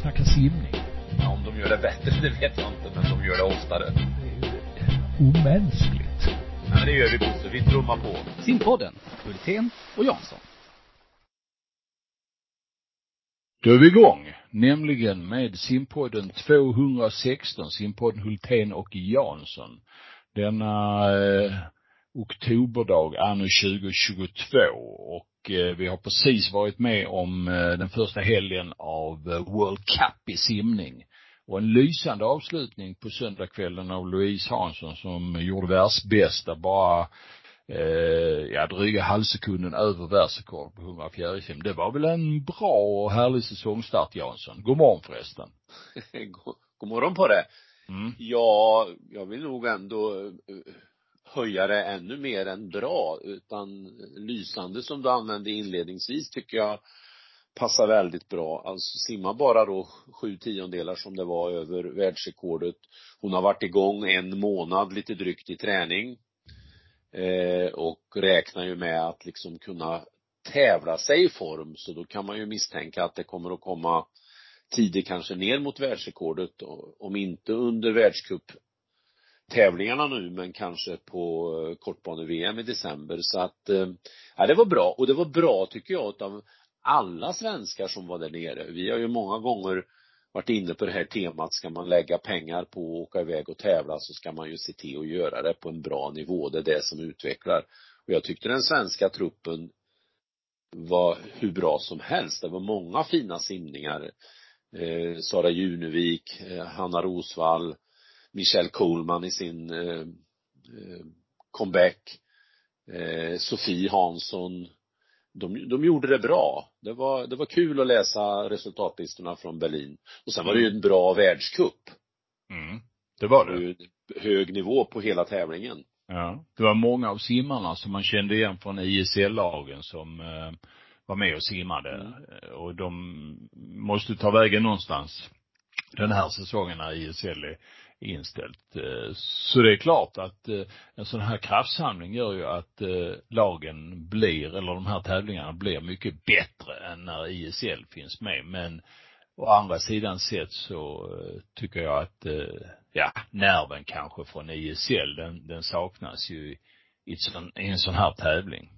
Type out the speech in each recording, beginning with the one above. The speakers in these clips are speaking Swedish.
snacka simning. Ja, om de gör det bättre, det vet jag inte, men de gör det oftare. Det är ju omänskligt. Ja, men det gör vi Bosse, vi trummar på. Simpodden, Hultén och Jansson. Då är vi igång, nämligen med simpodden 216, simpodden Hultén och Jansson. Denna eh, oktoberdag anno 2022 och eh, vi har precis varit med om eh, den första helgen av eh, World Cup i simning. Och en lysande avslutning på söndagskvällen av Louise Hansson som gjorde världsbästa bara eh, ja, dryga halvsekunden över världsrekord på 100 fjärilsim. Det var väl en bra och härlig säsongstart Jansson. God morgon förresten. god, god morgon på det. Mm. Ja, jag vill nog ändå höja det ännu mer än bra, utan lysande som du använde inledningsvis tycker jag passar väldigt bra. Alltså simma bara då sju tiondelar som det var över världsrekordet. Hon har varit igång en månad lite drygt i träning. Eh, och räknar ju med att liksom kunna tävla sig i form, så då kan man ju misstänka att det kommer att komma tider kanske ner mot världsrekordet, om inte under världscup tävlingarna nu men kanske på eh, kortbane-VM i december så att, eh, ja det var bra och det var bra tycker jag utav alla svenskar som var där nere. Vi har ju många gånger varit inne på det här temat, ska man lägga pengar på att åka iväg och tävla så ska man ju se till att göra det på en bra nivå, det är det som utvecklar. Och jag tyckte den svenska truppen var hur bra som helst. Det var många fina simningar. Eh, Sara Junevik, eh, Hanna Rosvall, Michelle Coleman i sin eh, eh, comeback. Eh, Sofie Hansson. De, de gjorde det bra. Det var, det var kul att läsa resultatlistorna från Berlin. Och sen var det ju en bra världscup. Mm. Det var det. det hög nivå på hela tävlingen. Ja. Det var många av simmarna som man kände igen från ISL-lagen som eh, var med och simmade. Mm. Och de måste ta vägen någonstans den här säsongen när ISL är inställt. Eh, så det är klart att eh, en sån här kraftsamling gör ju att eh, lagen blir, eller de här tävlingarna blir mycket bättre än när ISL finns med. Men å andra sidan sett så tycker jag att, ja, nerven kanske från ISL, den, den saknas ju i, i en sån här tävling.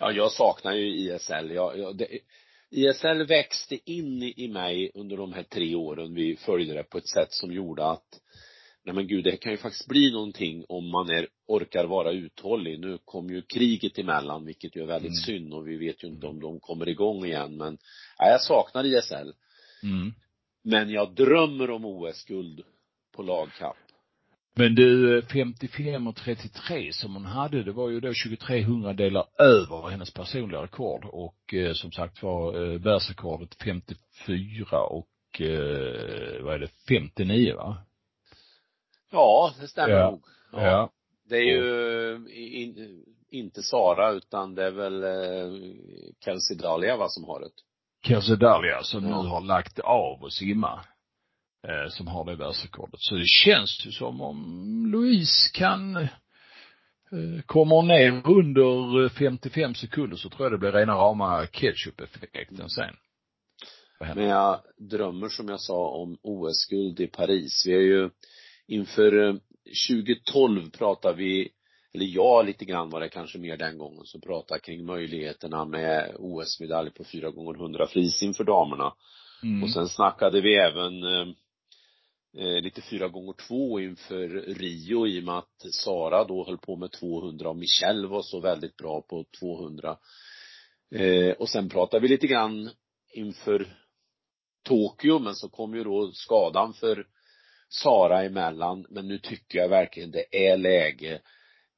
Ja, jag saknar ju ISL. Jag, jag, det, ISL växte in i mig under de här tre åren vi följde det på ett sätt som gjorde att nej men gud, det kan ju faktiskt bli någonting om man är, orkar vara uthållig. Nu kom ju kriget emellan, vilket ju är väldigt mm. synd och vi vet ju inte om de kommer igång igen men, nej, jag saknar ISL. Mm. Men jag drömmer om OS-guld på lagkapp. Men du, 55 och 33 som hon hade, det var ju då 23 hundradelar över hennes personliga rekord och eh, som sagt var eh, världsrekordet 54 och eh, vad är det, 59 va? Ja, det stämmer ja. nog. Ja. ja. Det är ju in, inte Sara utan det är väl eh, Kelsey Dahlia va som har det. Kelsey Dahlia som ja. nu har lagt av och simma. Eh, som har det världsrekordet. Så det känns ju som om Louise kan eh, kommer ner under 55 sekunder så tror jag det blir rena rama ketchup-effekten sen. Men jag drömmer som jag sa om OS-guld i Paris. Vi är ju inför 2012 eh, pratar vi, eller jag lite grann var det kanske mer den gången, som pratade kring möjligheterna med OS-medalj på 4 gånger 100 frisim för damerna. Mm. Och sen snackade vi även eh, eh lite 4 gånger 2 inför Rio i och med att Sara då höll på med 200 och Michelle var så väldigt bra på 200. Eh, och sen pratade vi lite grann inför Tokyo, men så kom ju då skadan för Sara emellan, men nu tycker jag verkligen det är läge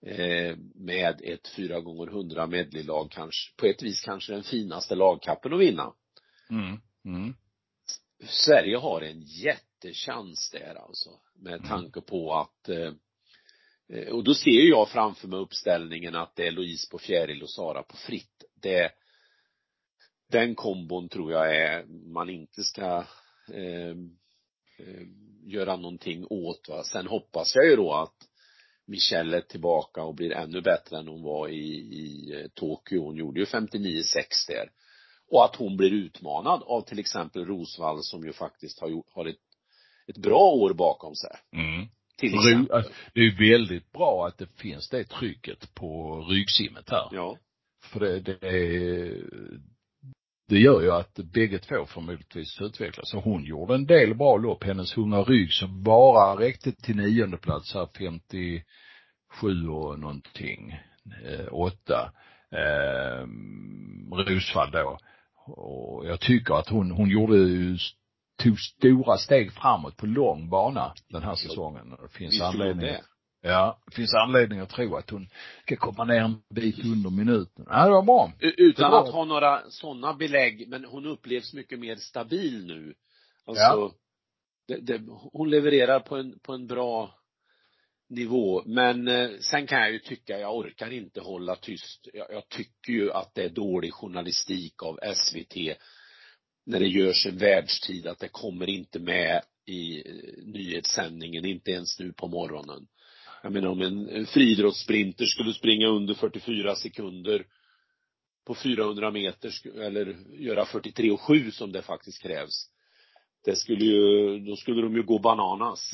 eh, med ett 4 gånger 100 medleylag kanske, på ett vis kanske den finaste lagkappen att vinna. Mm. Mm. Sverige har en jättechans där alltså, med mm. tanke på att eh, eh, och då ser jag framför mig uppställningen att det är Louise på fjäril och Sara på fritt. Det, den kombon tror jag är, man inte ska eh, eh, göra någonting åt va. Sen hoppas jag ju då att Michelle är tillbaka och blir ännu bättre än hon var i, i eh, Tokyo. Hon gjorde ju 59-6 där. Och att hon blir utmanad av till exempel Rosvall som ju faktiskt har gjort, har ett, ett bra år bakom sig. Mm. Till exempel. att Det är ju väldigt bra att det finns det trycket på ryggsimmet här. Ja. För det, det, är- det gör ju att bägge två förmodligen utvecklas. Så hon gjorde en del bra lopp. Hennes Hunga Rygg som bara räckte till nionde plats här 57 och någonting. Eh, åtta. Eh, Rosvall då. Och jag tycker att hon, hon gjorde ju, tog stora steg framåt på lång bana den här säsongen. Och Det finns Visst anledning det. Ja, det finns anledning att tro att hon ska komma ner en bit under minuten. Ja, det var bra. Utan var- att ha några sådana belägg, men hon upplevs mycket mer stabil nu. Alltså, det, det, hon levererar på en, på en bra nivå. Men eh, sen kan jag ju tycka, jag orkar inte hålla tyst. Jag, jag tycker ju att det är dålig journalistik av SVT när det görs en världstid, att det kommer inte med i eh, nyhetssändningen, inte ens nu på morgonen. Jag menar om en, en friidrottssprinter skulle springa under 44 sekunder på 400 meter eller göra 43 och 7 som det faktiskt krävs. Det skulle ju, då skulle de ju gå bananas.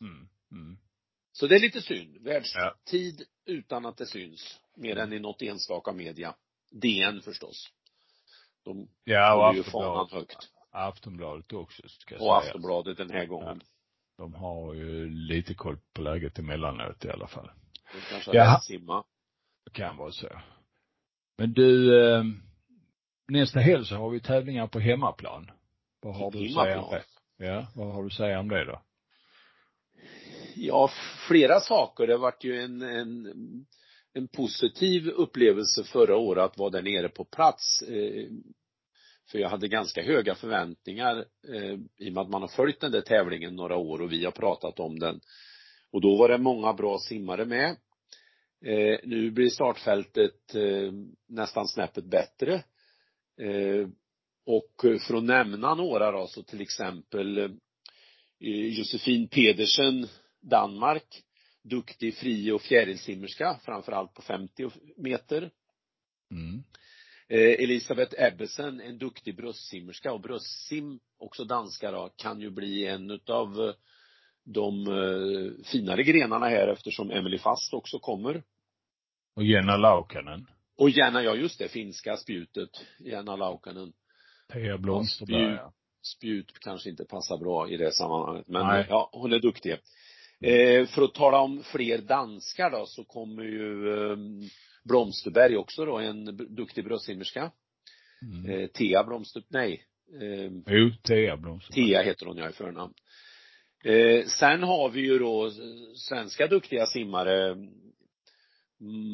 Mm. Mm. Så det är lite synd. Ja. Världstid utan att det syns. Mer än i något enstaka media. DN förstås. De Ja, och håller ju fanan högt. Aftonbladet också ska jag Och säga. Aftonbladet den här gången. De har ju lite koll på läget emellanåt i alla fall. De kanske har läst simma. Det kan vara så. Men du, eh, nästa helg så har vi tävlingar på hemmaplan. Vad har du att säga om det? Ja, vad har du att säga om det då? Ja, flera saker. Det vart ju en, en, en positiv upplevelse förra året att vara där nere på plats. Eh, för jag hade ganska höga förväntningar eh, i och med att man har följt den där tävlingen några år och vi har pratat om den. Och då var det många bra simmare med. Eh, nu blir startfältet eh, nästan snäppet bättre. Eh, och för att nämna några då, så till exempel eh, Josefin Pedersen, Danmark. Duktig fri och fjärilsimmerska, framförallt på 50 meter. Mm. Eh, Elisabeth Ebbesen, en duktig bröstsimmerska och bröstsim, också danska då, kan ju bli en utav eh, de eh, finare grenarna här eftersom Emily Fast också kommer. Och Jenna Laukkanen. Och gärna, ja just det, finska spjutet, Jenna Laukkanen. Pia Blomsterberg. spjut. ja. Spjut kanske inte passar bra i det sammanhanget, men Nej. ja, hon är duktig. Eh, för att tala om fler danskar då, så kommer ju eh, Blomsterberg också då, en duktig bröstsimmerska. Mm. Eh, Thea Blomster, nej, eh, Jo, Thea Blomsterberg. Thea heter hon ja i förnamn. Eh, sen har vi ju då svenska duktiga simmare,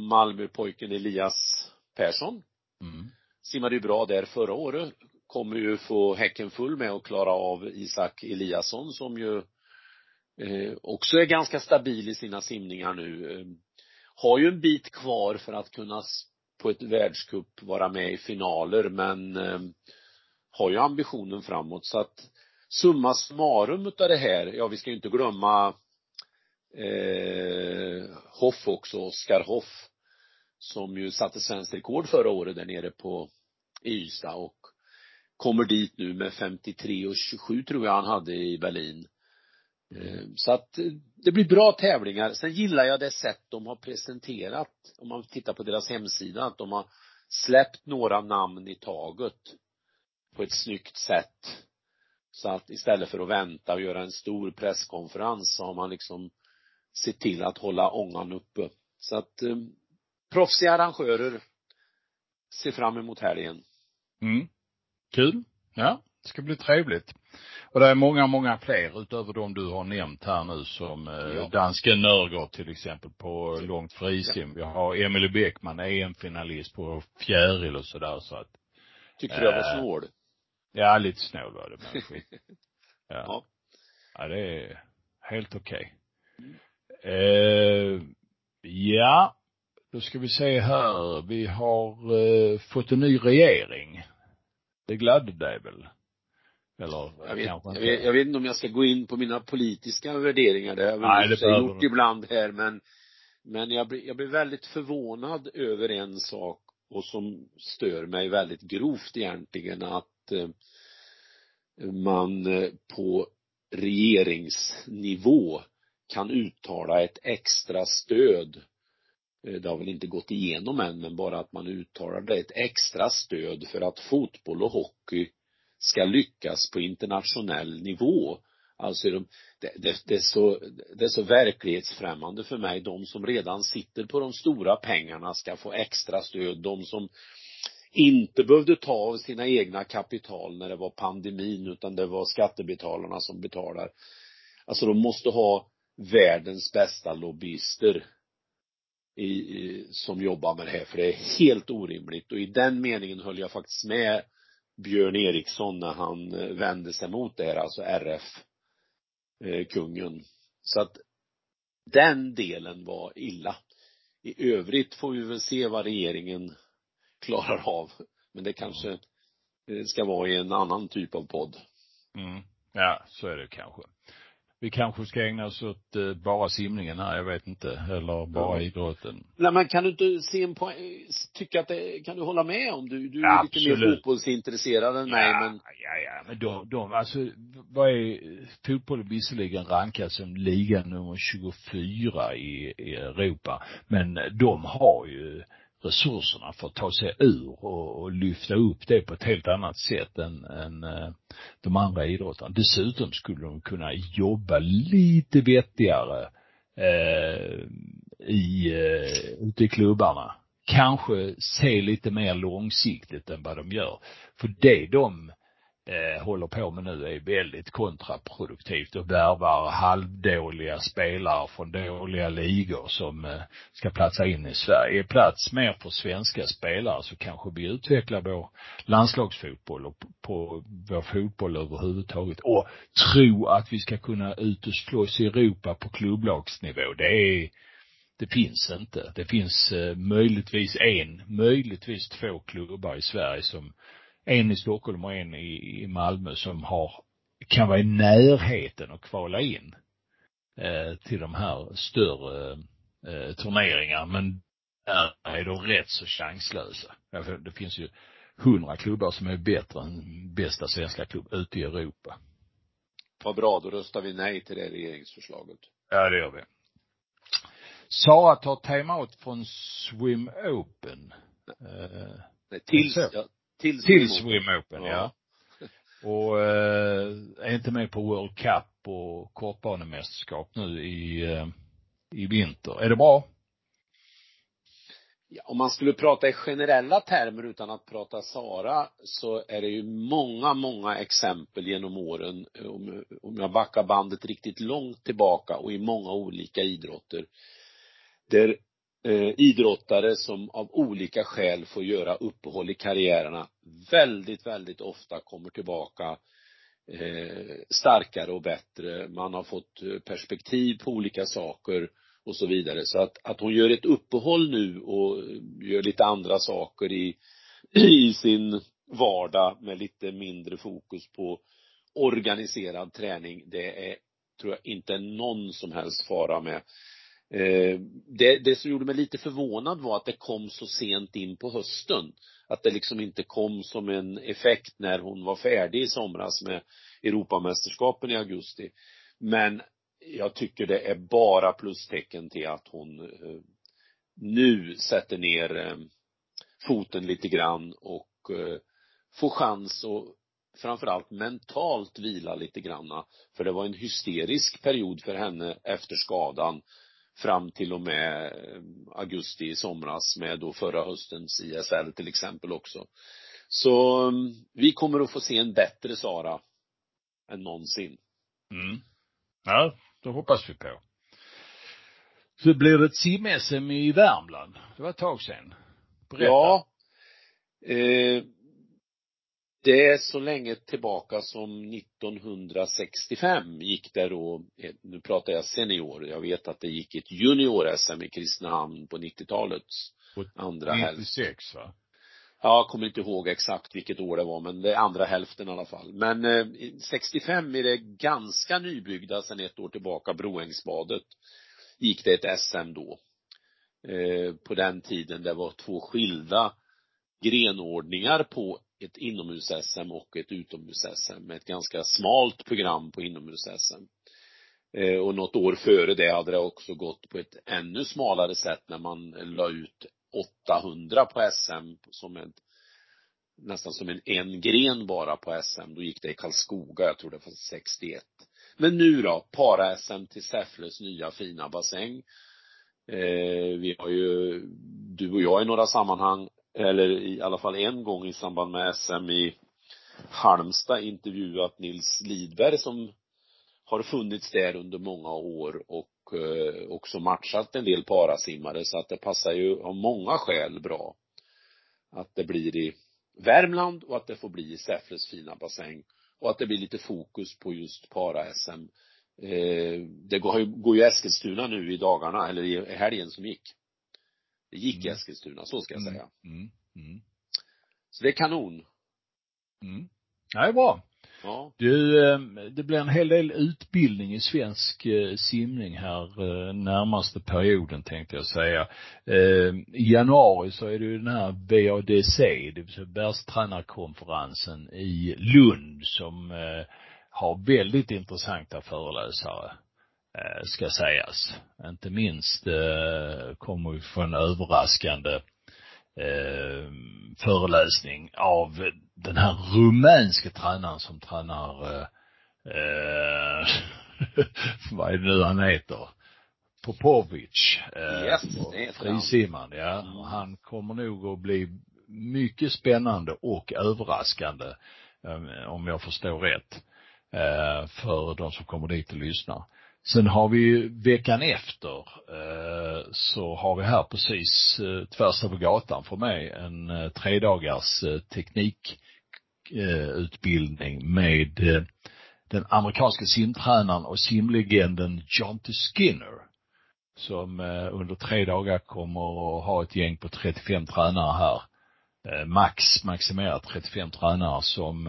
Malmöpojken Elias Persson. Mm. Simmade ju bra där förra året. Kommer ju få häcken full med att klara av Isak Eliasson som ju eh, också är ganska stabil i sina simningar nu. Har ju en bit kvar för att kunna på ett världscup vara med i finaler men eh, har ju ambitionen framåt så att summa summarum utav det här, ja vi ska ju inte glömma eh, Hoff också, Oskar Hoff som ju satte svenskt rekord förra året där nere på Ystad och kommer dit nu med 53 och 27 tror jag han hade i Berlin. Eh, Så att eh, det blir bra tävlingar. Sen gillar jag det sätt de har presenterat, om man tittar på deras hemsida, att de har släppt några namn i taget på ett snyggt sätt. Så att istället för att vänta och göra en stor presskonferens så har man liksom sett till att hålla ångan uppe. Så att eh, proffsiga arrangörer ser fram emot helgen. Mm. Kul. Ja, det ska bli trevligt. Och det är många, många fler utöver de du har nämnt här nu som eh, Ja. dansken Nörgaard till exempel på långt frisim. Vi har Emily Bäckman, EM-finalist på fjäril och sådär så att, Tyckte du jag var Eh, snål? ja lite snål var det men skit. Ja. Ja. ja. det är helt okej. Eh, ja, då ska vi se här. Vi har eh, fått en ny regering. Det gladde dig väl? Eller Jag vet, jag, inte? vet, jag vet inte om jag ska gå in på mina politiska värderingar, det har jag Nej, det behöver gjort ibland här, men men jag blir, jag blir väldigt förvånad över en sak och som stör mig väldigt grovt egentligen att eh, man eh, på regeringsnivå kan uttala ett extra stöd eh, det har väl inte gått igenom än, men bara att man uttalar det, ett extra stöd för att fotboll och hockey ska lyckas på internationell nivå. Alltså det, det, det, är så, det är så verklighetsfrämmande för mig. De som redan sitter på de stora pengarna ska få extra stöd. De som inte behövde ta av sina egna kapital när det var pandemin utan det var skattebetalarna som betalar. Alltså de måste ha världens bästa lobbyister i, i, som jobbar med det här för det är helt orimligt och i den meningen höll jag faktiskt med Björn Eriksson när han eh, vände sig mot det här, alltså RF eh, kungen. Så att den delen var illa. I övrigt får vi väl se vad regeringen klarar av. Men det kanske eh, ska vara i en annan typ av podd. Mm. Ja, så är det kanske. Vi kanske ska ägna oss åt eh, bara simningen här, jag vet inte, eller bara ja. idrotten. Nej men kan du inte se en poäng, tycka att det, kan du hålla med om du, du är ja, lite mer fotbollsintresserad än ja, mig men Ja, ja, men de, de, alltså vad är, fotboll är visserligen rankad som liga nummer 24 i, i Europa, men de har ju resurserna för att ta sig ur och, och lyfta upp det på ett helt annat sätt än, än eh, de andra idrottarna. Dessutom skulle de kunna jobba lite vettigare eh, i, eh, ute i klubbarna. Kanske se lite mer långsiktigt än vad de gör. För det de eh, håller på med nu är väldigt kontraproduktivt och värvar halvdåliga spelare från dåliga ligor som eh, ska platsa in i Sverige. Är Plats mer för svenska spelare så kanske vi utvecklar vår landslagsfotboll och på vår fotboll överhuvudtaget och tro att vi ska kunna ut och slåss i Europa på klubblagsnivå. Det är det finns inte. Det finns eh, möjligtvis en, möjligtvis två klubbar i Sverige som en i Stockholm och en i, i Malmö som har, kan vara i närheten att kvala in eh, till de här större eh, turneringarna. Men där är de rätt så chanslösa. Det finns ju hundra klubbar som är bättre än bästa svenska klubb ute i Europa. Vad bra, då röstar vi nej till det regeringsförslaget. Ja, det gör vi. Sara tar timeout från Swim Open. Eh, nej, tills, ja, till, till Swim Open, ja. ja. Och eh, är inte med på World Cup och kortbanemästerskap nu i, eh, i vinter. Är det bra? Ja, om man skulle prata i generella termer utan att prata Sara så är det ju många, många exempel genom åren, om, om jag backar bandet riktigt långt tillbaka och i många olika idrotter, där eh, idrottare som av olika skäl får göra uppehåll i karriärerna väldigt, väldigt ofta kommer tillbaka eh, starkare och bättre. Man har fått eh, perspektiv på olika saker och så vidare. Så att, att hon gör ett uppehåll nu och gör lite andra saker i, i sin vardag med lite mindre fokus på organiserad träning, det är, tror jag inte någon som helst fara med. Eh, det, det som gjorde mig lite förvånad var att det kom så sent in på hösten. Att det liksom inte kom som en effekt när hon var färdig i somras med Europamästerskapen i augusti. Men jag tycker det är bara plustecken till att hon eh, nu sätter ner eh, foten lite grann och får chans att framförallt mentalt vila lite granna. För det var en hysterisk period för henne efter skadan fram till och med eh, augusti i somras med då förra höstens ISL till exempel också. Så mm, vi kommer att få se en bättre Sara än någonsin. Mm. Ja, det hoppas vi på. Så blir det ett sim-SM i Värmland. Det var ett tag sedan. Berätta. Ja. Eh, det är så länge tillbaka som 1965 gick det då, nu pratar jag senior, jag vet att det gick ett junior-SM i Kristinehamn på 90-talets andra hälft. 96 va? Ja, jag kommer inte ihåg exakt vilket år det var, men det är andra hälften i alla fall. Men eh, 65 är det ganska nybyggda sedan ett år tillbaka, Broängsbadet, gick det ett SM då. Eh, på den tiden det var två skilda grenordningar på ett inomhus-SM och ett utomhus-SM med ett ganska smalt program på inomhus-SM. Eh, och något år före det hade det också gått på ett ännu smalare sätt när man la ut 800 på SM som ett nästan som en, en gren bara på SM. Då gick det i Karlskoga, jag tror det var 61. Men nu då, para-SM till Säffles nya fina bassäng. Eh, vi har ju, du och jag i några sammanhang, eller i alla fall en gång i samband med SM i Halmstad intervjuat Nils Lidberg som har funnits där under många år och eh, också matchat en del parasimmare så att det passar ju av många skäl bra att det blir i Värmland och att det får bli i Säffles fina bassäng och att det blir lite fokus på just para-SM. Eh, det går ju, går ju Eskilstuna nu i dagarna, eller i helgen som gick. Det gick mm. i Eskilstuna, så ska jag mm. säga. Mm. Mm. Så det är kanon. Mm. Ja, det är bra. Ja. Du, ehm, det blir en hel del utbildning i svensk eh, simning här eh, närmaste perioden tänkte jag säga. Ehm, I januari så är det ju den här BADC, det vill säga världstränarkonferensen i Lund som eh, har väldigt intressanta föreläsare ska sägas. Inte minst kommer vi få en överraskande eh, föreläsning av den här rumänske tränaren som tränar, eh, eh vad är det nu han heter? Popovic. Eh, yes, det är Frisimmaren, ja. Mm. Han kommer nog att bli mycket spännande och överraskande, eh, om jag förstår rätt, eh, för de som kommer dit och lyssnar. Sen har vi veckan efter eh, så har vi här precis eh, tvärs över gatan för mig en eh, tredagars teknikutbildning med den amerikanska simtränaren och simlegenden Jonty Skinner som under tre dagar kommer att ha ett gäng på 35 tränare här. Max, maximerat 35 tränare som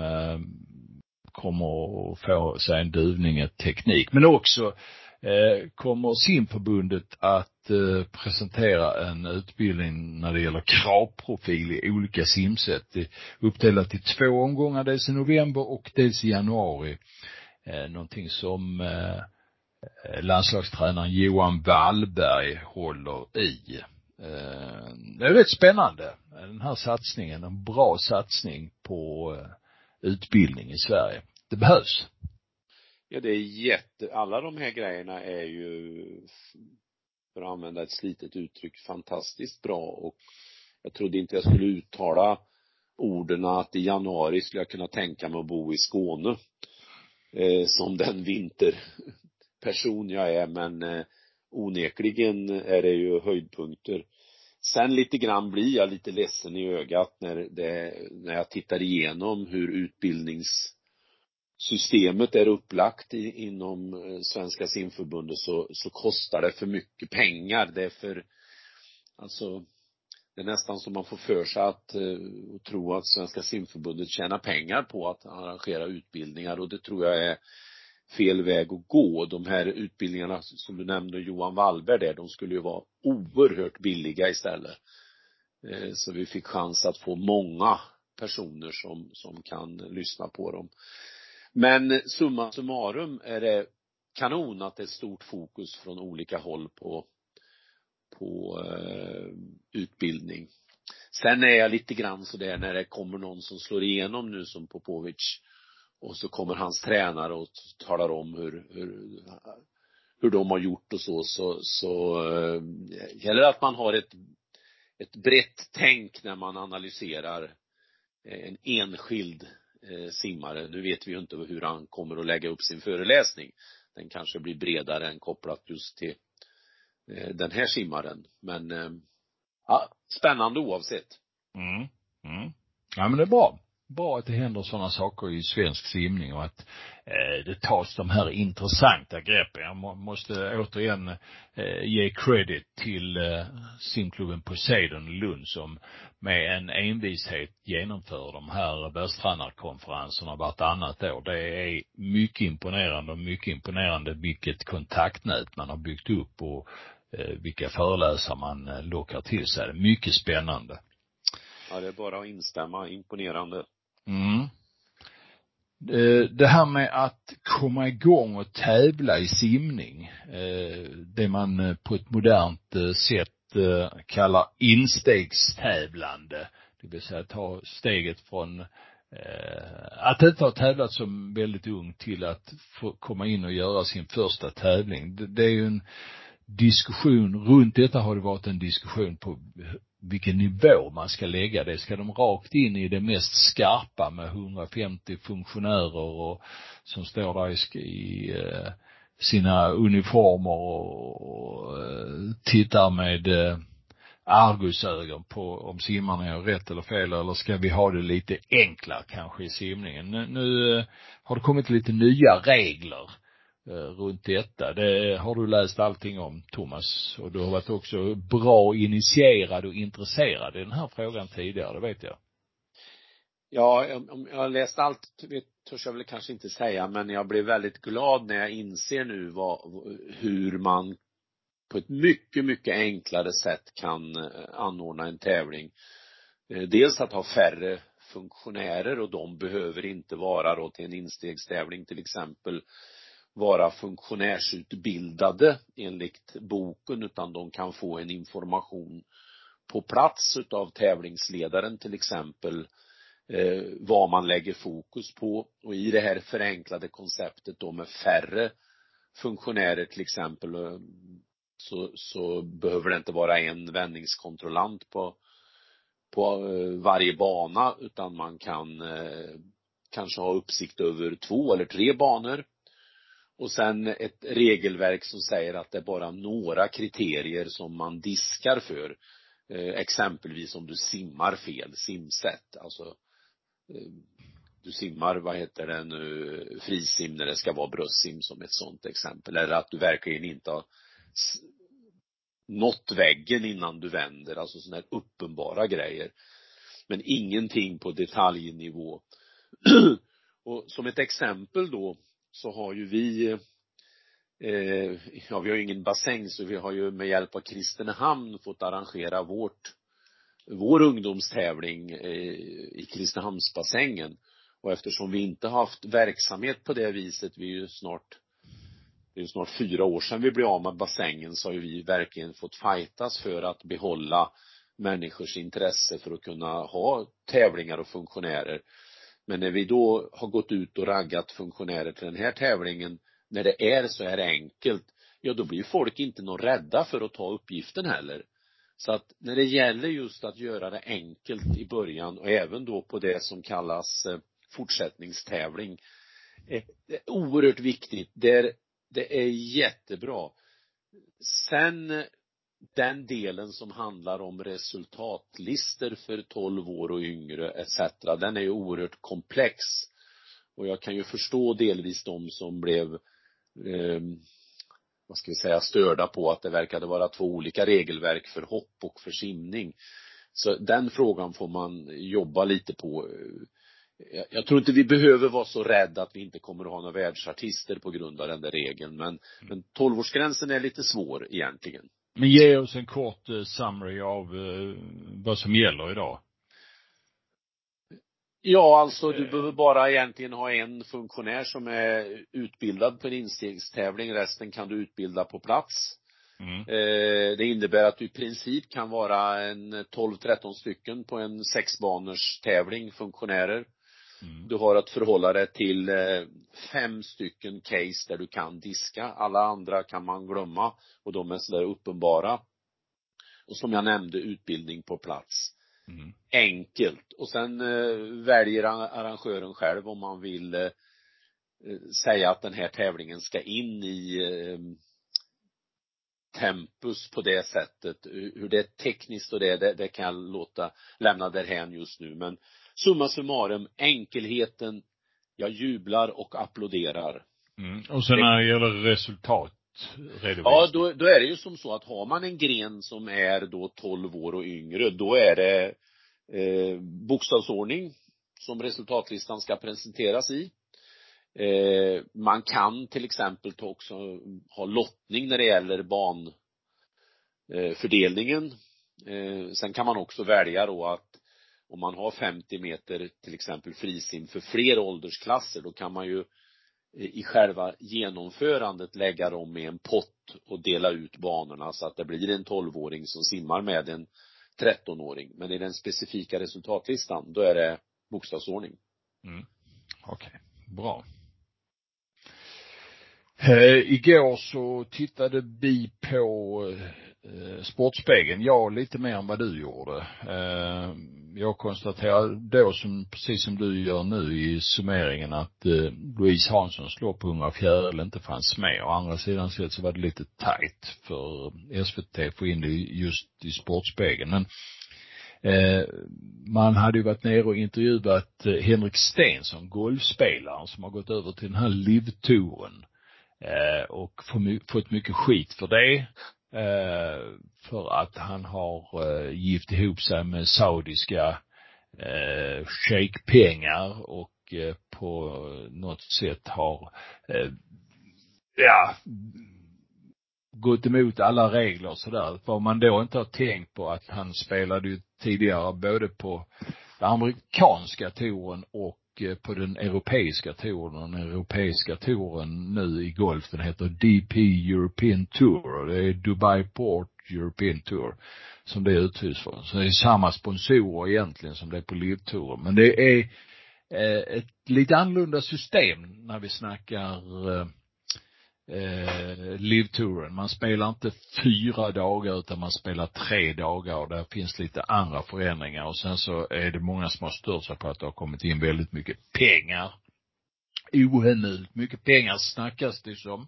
kommer att få sig en duvning i teknik. Men också eh, kommer simförbundet att eh, presentera en utbildning när det gäller kravprofil i olika simsätt. Uppdelat i två omgångar, dels i november och dels i januari. Eh, någonting som eh, landslagstränaren Johan Wallberg håller i. Eh, det är rätt spännande, den här satsningen, en bra satsning på eh, utbildning i Sverige. Det behövs. Ja, det är jätte, alla de här grejerna är ju, för att använda ett slitet uttryck, fantastiskt bra och jag trodde inte jag skulle uttala orden att i januari skulle jag kunna tänka mig att bo i Skåne eh, som den vinterperson jag är men eh, onekligen är det ju höjdpunkter Sen lite grann blir jag lite ledsen i ögat när det, när jag tittar igenom hur utbildningssystemet är upplagt i, inom eh, Svenska simförbundet så, så kostar det för mycket pengar. Det är för, alltså, det är nästan som man får för sig att eh, och tro att Svenska simförbundet tjänar pengar på att arrangera utbildningar och det tror jag är fel väg att gå. De här utbildningarna som du nämnde, Johan Wallberg där, de skulle ju vara oerhört billiga istället. Eh, så vi fick chans att få många personer som, som kan lyssna på dem. Men summa summarum är det kanon att det är stort fokus från olika håll på, på eh, utbildning. Sen är jag lite grann sådär när det kommer någon som slår igenom nu som Popovic och så kommer hans tränare och talar om hur, hur, hur de har gjort och så, så, så äh, gäller det att man har ett, ett brett tänk när man analyserar eh, en enskild eh, simmare. Nu vet vi ju inte hur han kommer att lägga upp sin föreläsning. Den kanske blir bredare än kopplat just till eh, den här simmaren. Men eh, ja, spännande oavsett. Mm. Mm. Ja men det är bra bra att det händer sådana saker i svensk simning och att eh, det tas de här intressanta greppen. Jag måste återigen eh, ge credit till eh, simklubben Poseidon i Lund som med en envishet genomför de här världstränarkonferenserna vartannat år. Det är mycket imponerande och mycket imponerande vilket kontaktnät man har byggt upp och eh, vilka föreläsare man eh, lockar till sig. Mycket spännande. Ja, det är bara att instämma. Imponerande. Mm. Det här med att komma igång och tävla i simning, eh, det man eh, på ett modernt eh, sätt kallar instegstävlande. Det vill säga ta steget från att inte ha tävlat som väldigt ung till att få komma in och göra sin första tävling. Det är ju en diskussion, runt detta har det varit en diskussion på vilken nivå man ska lägga det. Ska de rakt in i det mest skarpa med 150 funktionärer och som står där i, i eh, sina uniformer och, och eh, tittar med eh, argusögon på om simmarna gör rätt eller fel eller ska vi ha det lite enklare kanske i simningen. Nu, nu har det kommit lite nya regler Eh, runt detta. Det har du läst allting om, Thomas. Och du har varit också bra initierad och intresserad i den här frågan tidigare, det vet jag. Ja, om jag har läst allt, det törs jag väl kanske inte säga, men jag blev väldigt glad när jag inser nu vad, hur man på ett mycket, mycket enklare sätt kan eh, anordna en tävling. Eh, dels att ha färre funktionärer och de behöver inte vara då till en instegstävling till exempel vara funktionärsutbildade enligt boken utan de kan få en information på plats utav tävlingsledaren till exempel eh, vad man lägger fokus på. Och i det här förenklade konceptet då med färre funktionärer till exempel eh, så, så behöver det inte vara en vändningskontrollant på på eh, varje bana utan man kan eh, kanske ha uppsikt över två eller tre banor och sen ett regelverk som säger att det är bara några kriterier som man diskar för. Eh, exempelvis om du simmar fel, simsätt, alltså eh, du simmar, vad heter det nu, frisim när det ska vara bröstsim som ett sånt exempel. Eller att du verkligen inte har nått väggen innan du vänder, alltså sådana här uppenbara grejer. Men ingenting på detaljnivå. och som ett exempel då så har ju vi eh, ja, vi har ju ingen bassäng så vi har ju med hjälp av Kristinehamn fått arrangera vårt vår ungdomstävling eh, i Kristinehamnsbassängen. Och eftersom vi inte haft verksamhet på det viset, vi är ju snart det är snart fyra år sedan vi blev av med bassängen så har ju vi verkligen fått fightas för att behålla människors intresse för att kunna ha tävlingar och funktionärer men när vi då har gått ut och raggat funktionärer till den här tävlingen, när det är så här enkelt, ja då blir folk inte någon rädda för att ta uppgiften heller. Så att när det gäller just att göra det enkelt i början och även då på det som kallas eh, fortsättningstävling, eh, det är oerhört viktigt. Det är, det är jättebra. Sen den delen som handlar om resultatlister för 12 år och yngre etc. Den är ju oerhört komplex. Och jag kan ju förstå delvis de som blev eh, vad ska vi säga, störda på att det verkade vara två olika regelverk för hopp och för simning. Så den frågan får man jobba lite på. Jag tror inte vi behöver vara så rädda att vi inte kommer att ha några världsartister på grund av den där regeln, men, men 12-årsgränsen är lite svår egentligen. Men ge oss en kort uh, summary av uh, vad som gäller idag. Ja, alltså du behöver bara egentligen ha en funktionär som är utbildad på en instegstävling. Resten kan du utbilda på plats. Mm. Eh, det innebär att du i princip kan vara en 12-13 stycken på en sexbaners tävling, funktionärer. Mm. Du har att förhålla dig till eh, fem stycken case där du kan diska. Alla andra kan man glömma och de är sådär uppenbara. Och som jag nämnde, utbildning på plats. Mm. Enkelt. Och sen eh, väljer arrangören själv om man vill eh, säga att den här tävlingen ska in i tempus på det sättet. Hur det är tekniskt och det, det, det kan jag låta lämna därhän just nu. Men summa summarum, enkelheten, jag jublar och applåderar. Mm. Och sen när det gäller resultat Ja, då, då är det ju som så att har man en gren som är då 12 år och yngre, då är det eh, bokstavsordning som resultatlistan ska presenteras i. Eh, man kan till exempel också ha lottning när det gäller banfördelningen. Eh, sen kan man också välja då att om man har 50 meter till exempel frisim för fler åldersklasser, då kan man ju eh, i själva genomförandet lägga dem i en pott och dela ut banorna så att det blir en 12-åring som simmar med en 13-åring. Men i den specifika resultatlistan, då är det bokstavsordning. Mm. Okej, okay. bra. Eh, igår så tittade vi på eh, Eh, sportspegeln, ja lite mer än vad du gjorde. Eh, jag konstaterar då som, precis som du gör nu i summeringen att eh, Louise Hanssons lopp på Unga fjäril inte fanns med. Å andra sidan sett så var det lite tajt för SVT att få in det just i Sportspegeln. Men man hade ju varit nere och intervjuat Henrik Stensson, golfspelaren som har gått över till den här livtouren och fått mycket skit för det. Eh, för att han har eh, gift ihop sig med saudiska eh, shejkpengar och eh, på något sätt har, eh, ja, gått emot alla regler och sådär. Vad man då inte har tänkt på att han spelade ju tidigare både på den amerikanska touren och Eh, på den europeiska touren. Den europeiska touren nu i golf, den heter DP European Tour och det är Dubai Port European Tour som det är uthus för. Så det är samma sponsorer egentligen som det är på livtouren. Men det är eh, ett lite annorlunda system när vi snackar eh, eh, eh. Man spelar inte fyra dagar utan man spelar tre dagar och där finns lite andra förändringar och sen så är det många som har stört sig på att det har kommit in väldigt mycket pengar. Ohemult mycket pengar snackas det som.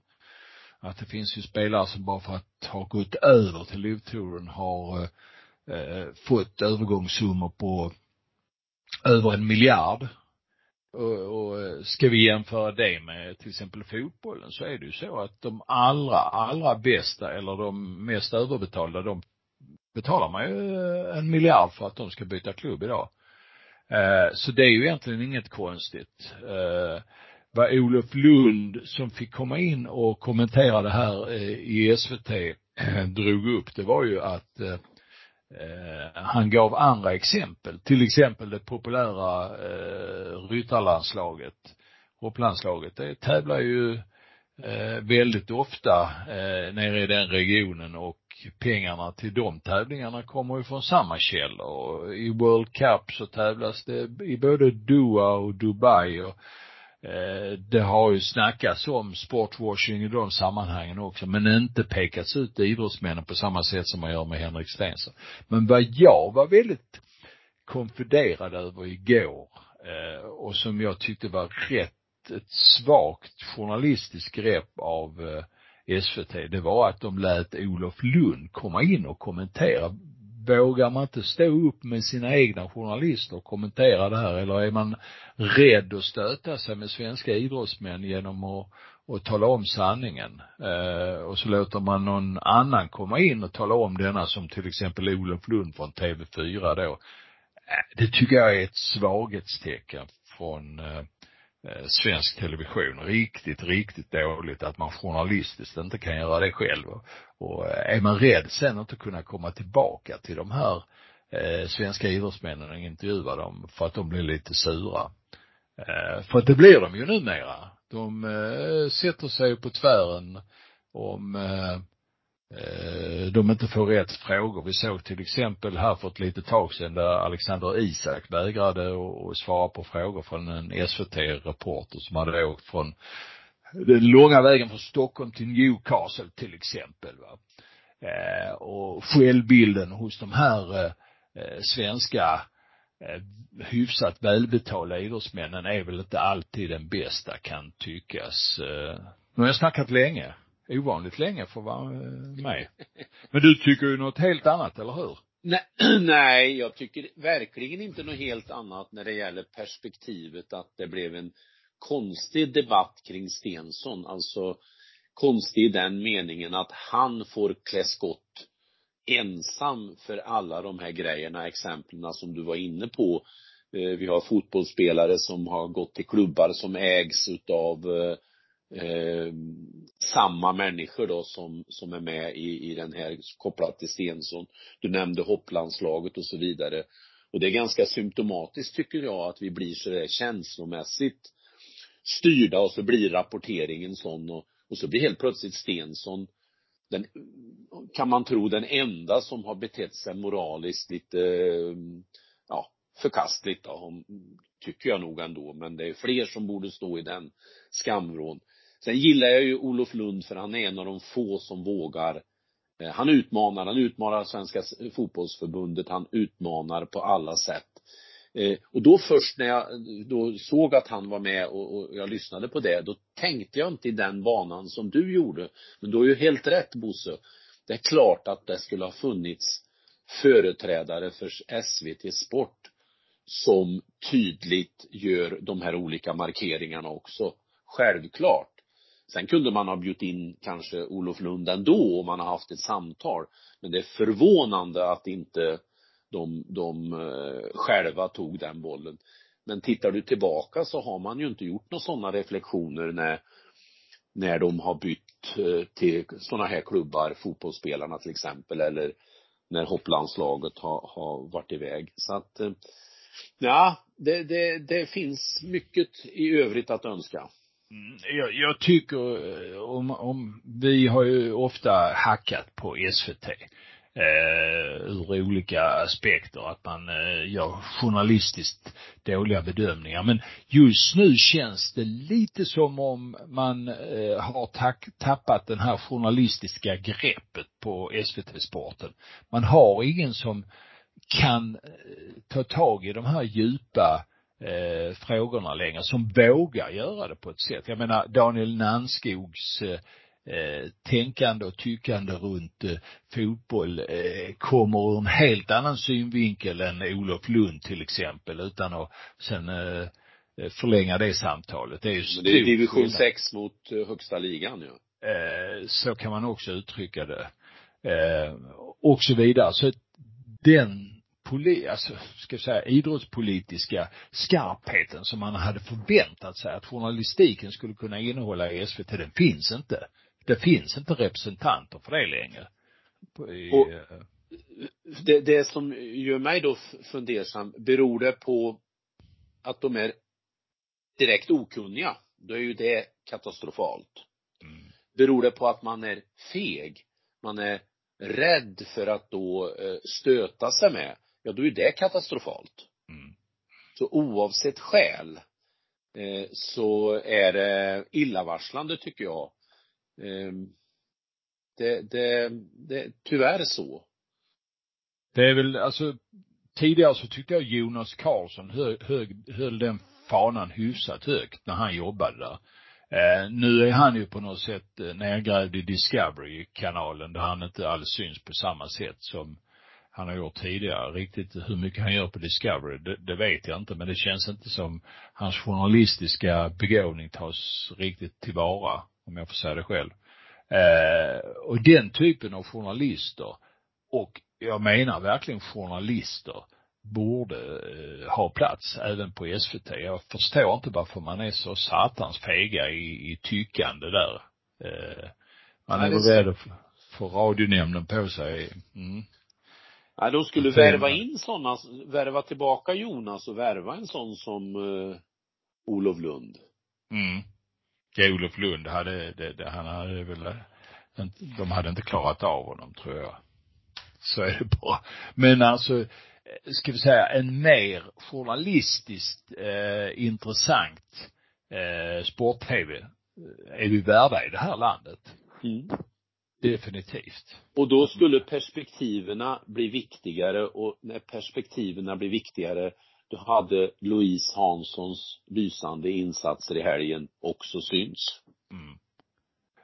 Att det finns ju spelare som bara för att ha gått över till livtouren har eh, eh fått övergångssummor på över en miljard och, och eh, ska vi jämföra det med till exempel fotbollen så är det ju så att de allra, allra bästa eller de mest överbetalda, de betalar man ju eh, en miljard för att de ska byta klubb idag. Eh, så det är ju egentligen inget konstigt. Vad Olof Lund som fick komma in och kommentera det här i SVT drog upp, det var ju att Eh, han gav andra exempel, till exempel det populära eh, ryttarlandslaget, hopplandslaget. Det tävlar ju eh, väldigt ofta eh, nere i den regionen och pengarna till de tävlingarna kommer ju från samma källor. I World Cup så tävlas det i både Doha och Dubai och Eh, det har ju snackats om sportwashing i de sammanhangen också, men inte pekats ut idrottsmännen på samma sätt som man gör med Henrik Stenson. Men vad jag var väldigt konfunderad över igår, eh, och som jag tyckte var rätt, ett svagt journalistiskt grepp av eh, SVT, det var att de lät Olof Lund komma in och kommentera vågar man inte stå upp med sina egna journalister och kommentera det här eller är man rädd att stöta sig med svenska idrottsmän genom att, att tala om sanningen. Eh, och så låter man någon annan komma in och tala om denna som till exempel Olof Lund från TV4 då. Eh, det tycker jag är ett svaghetstecken från Eh, Eh, svensk television. Riktigt, riktigt dåligt att man journalistiskt inte kan göra det själv. Och eh, är man rädd sen att inte kunna komma tillbaka till de här eh, svenska idrottsmännen och intervjua dem för att de blir lite sura. Eh, för att det blir de ju numera. De eh, sätter sig på tvären om Eh, Eh, de inte får rätt frågor. Vi såg till exempel här för ett litet tag sedan där Alexander Isak vägrade att svara på frågor från en SVT-reporter som hade åkt från den långa vägen från Stockholm till Newcastle till exempel. Va? Eh, och självbilden hos de här eh, svenska hyfsat välbetalda idrottsmännen är väl inte alltid den bästa kan tyckas. Nu har jag snackat länge ovanligt länge för att vara eh, med. Men du tycker ju något helt annat, eller hur? Nej, nej, jag tycker verkligen inte något helt annat när det gäller perspektivet att det blev en konstig debatt kring Stensson. Alltså konstig i den meningen att han får klä skott ensam för alla de här grejerna, exemplen som du var inne på. Eh, vi har fotbollsspelare som har gått till klubbar som ägs utav eh, eh, samma människor då som, som är med i, i den här kopplat till Stensson. Du nämnde hopplandslaget och så vidare. Och det är ganska symptomatiskt tycker jag att vi blir så där känslomässigt styrda och så blir rapporteringen sån och, och så blir helt plötsligt Stensson den, kan man tro, den enda som har betett sig moraliskt lite, ja, förkastligt då, tycker jag nog ändå, men det är fler som borde stå i den skamvrån. Sen gillar jag ju Olof Lund för han är en av de få som vågar eh, han utmanar, han utmanar Svenska fotbollsförbundet, han utmanar på alla sätt. Eh, och då först när jag då såg att han var med och, och, jag lyssnade på det, då tänkte jag inte i den banan som du gjorde. Men du har ju helt rätt Bosse. Det är klart att det skulle ha funnits företrädare för SVT Sport som tydligt gör de här olika markeringarna också. Självklart. Sen kunde man ha bjudit in kanske Olof Lund ändå om man har haft ett samtal. Men det är förvånande att inte de, de eh, själva tog den bollen. Men tittar du tillbaka så har man ju inte gjort några sådana reflektioner när, när de har bytt eh, till sådana här klubbar, fotbollsspelarna till exempel, eller när hopplandslaget har, har varit iväg. Så att, eh, ja, det, det, det finns mycket i övrigt att önska. Mm, jag, jag tycker eh, om, om, vi har ju ofta hackat på SVT eh, ur olika aspekter, att man eh, gör journalistiskt dåliga bedömningar. Men just nu känns det lite som om man eh, har tack, tappat den här journalistiska greppet på SVT-sporten. Man har ingen som kan eh, ta tag i de här djupa eh, frågorna längre, som vågar göra det på ett sätt. Jag menar Daniel Nanskogs eh, eh, tänkande och tyckande runt eh, fotboll eh, kommer ur en helt annan synvinkel än Olof Lund till exempel utan att sen eh, eh förlänga det samtalet. Det är ju det är division 6 mot eh, högsta ligan ju. Ja. Eh, så kan man också uttrycka det. Eh, och så vidare. Så den poli, alltså, ska jag säga, idrottspolitiska skarpheten som man hade förväntat sig att journalistiken skulle kunna innehålla i SVT, den finns inte det finns inte representanter för det längre. I, och eh, det, det som gör mig då fundersam, beror det på att de är direkt okunniga? Då är ju det katastrofalt. Mm. Beror det på att man är feg? Man är rädd för att då eh, stöta sig med? Ja, då är det katastrofalt. Mm. Så oavsett skäl eh, så är det illavarslande tycker jag Ehm, det, det, det, tyvärr så. Det är väl, alltså, tidigare så tyckte jag Jonas Karlsson hög, hög, höll den fanan hyfsat högt när han jobbade där. Eh, nu är han ju på något sätt eh, nedgrävd i Discovery-kanalen där han inte alls syns på samma sätt som han har gjort tidigare. Riktigt hur mycket han gör på Discovery, det, det, vet jag inte, men det känns inte som hans journalistiska begåvning tas riktigt tillvara om jag får säga det själv. Eh, och den typen av journalister, och jag menar verkligen journalister, borde eh, ha plats även på SVT. Jag förstår inte varför man är så satans fega i, i tyckande där. Eh, man är väl rädd få radionämnden på sig. Mm. Ja, de skulle värva in sådana, värva tillbaka Jonas och värva en sån som uh, Olof Lund. Mm. Ja, Olof Lund hade, det, det, han hade väl, de hade inte klarat av honom tror jag. Så är det bara. Men alltså, ska vi säga en mer journalistiskt eh, intressant eh, sport-tv eh, är vi värda i det här landet. Mm. Definitivt. Och då skulle perspektiverna bli viktigare och när perspektiverna blir viktigare då hade Louise Hanssons lysande insatser i helgen också syns. Mm.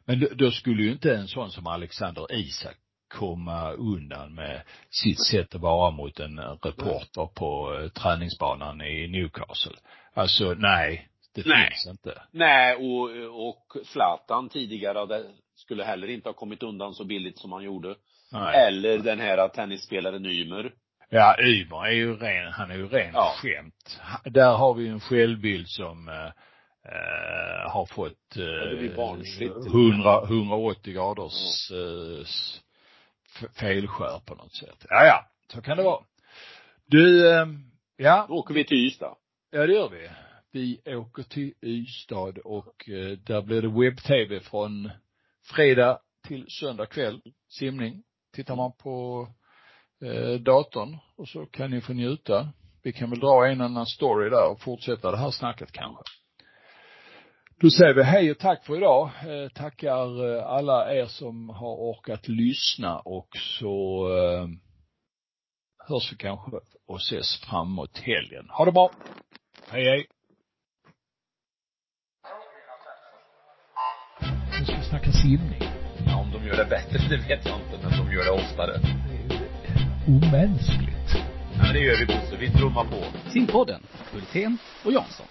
Men då skulle ju inte en sån som Alexander Isak komma undan med sitt sätt att vara mot en reporter på eh, träningsbanan i Newcastle. Alltså nej, det nej. finns inte. Nej, och, och Zlatan tidigare skulle heller inte ha kommit undan så billigt som han gjorde. Nej. Eller den här tennisspelaren Ymer. Ja, Ymer är ju ren, han är ju ren ja. skämt. Där har vi en självbild som eh, eh har fått eh, 100, 180 graders eh, felskär på något sätt. Ja, ja, så kan det vara. Du, eh, ja. Då åker vi till Ystad. Ja, det gör vi. Vi åker till Ystad och eh, där blir det webb-tv från fredag till söndag kväll. Simning. Tittar man på eh, datorn och så kan ni få njuta. Vi kan väl dra en annan story där och fortsätta det här snacket kanske. Då säger vi hej och tack för idag. Eh, tackar eh, alla er som har orkat lyssna och så eh, hörs vi kanske och ses framåt helgen. Ha det bra. Hej hej. Snacka simning. Ja, om de gör det bättre, det vet jag inte, men de gör det oftare. Det är ju omänskligt. Ja, men det gör vi Bosse. Vi trummar på. Simpodden, Hultén och Jansson.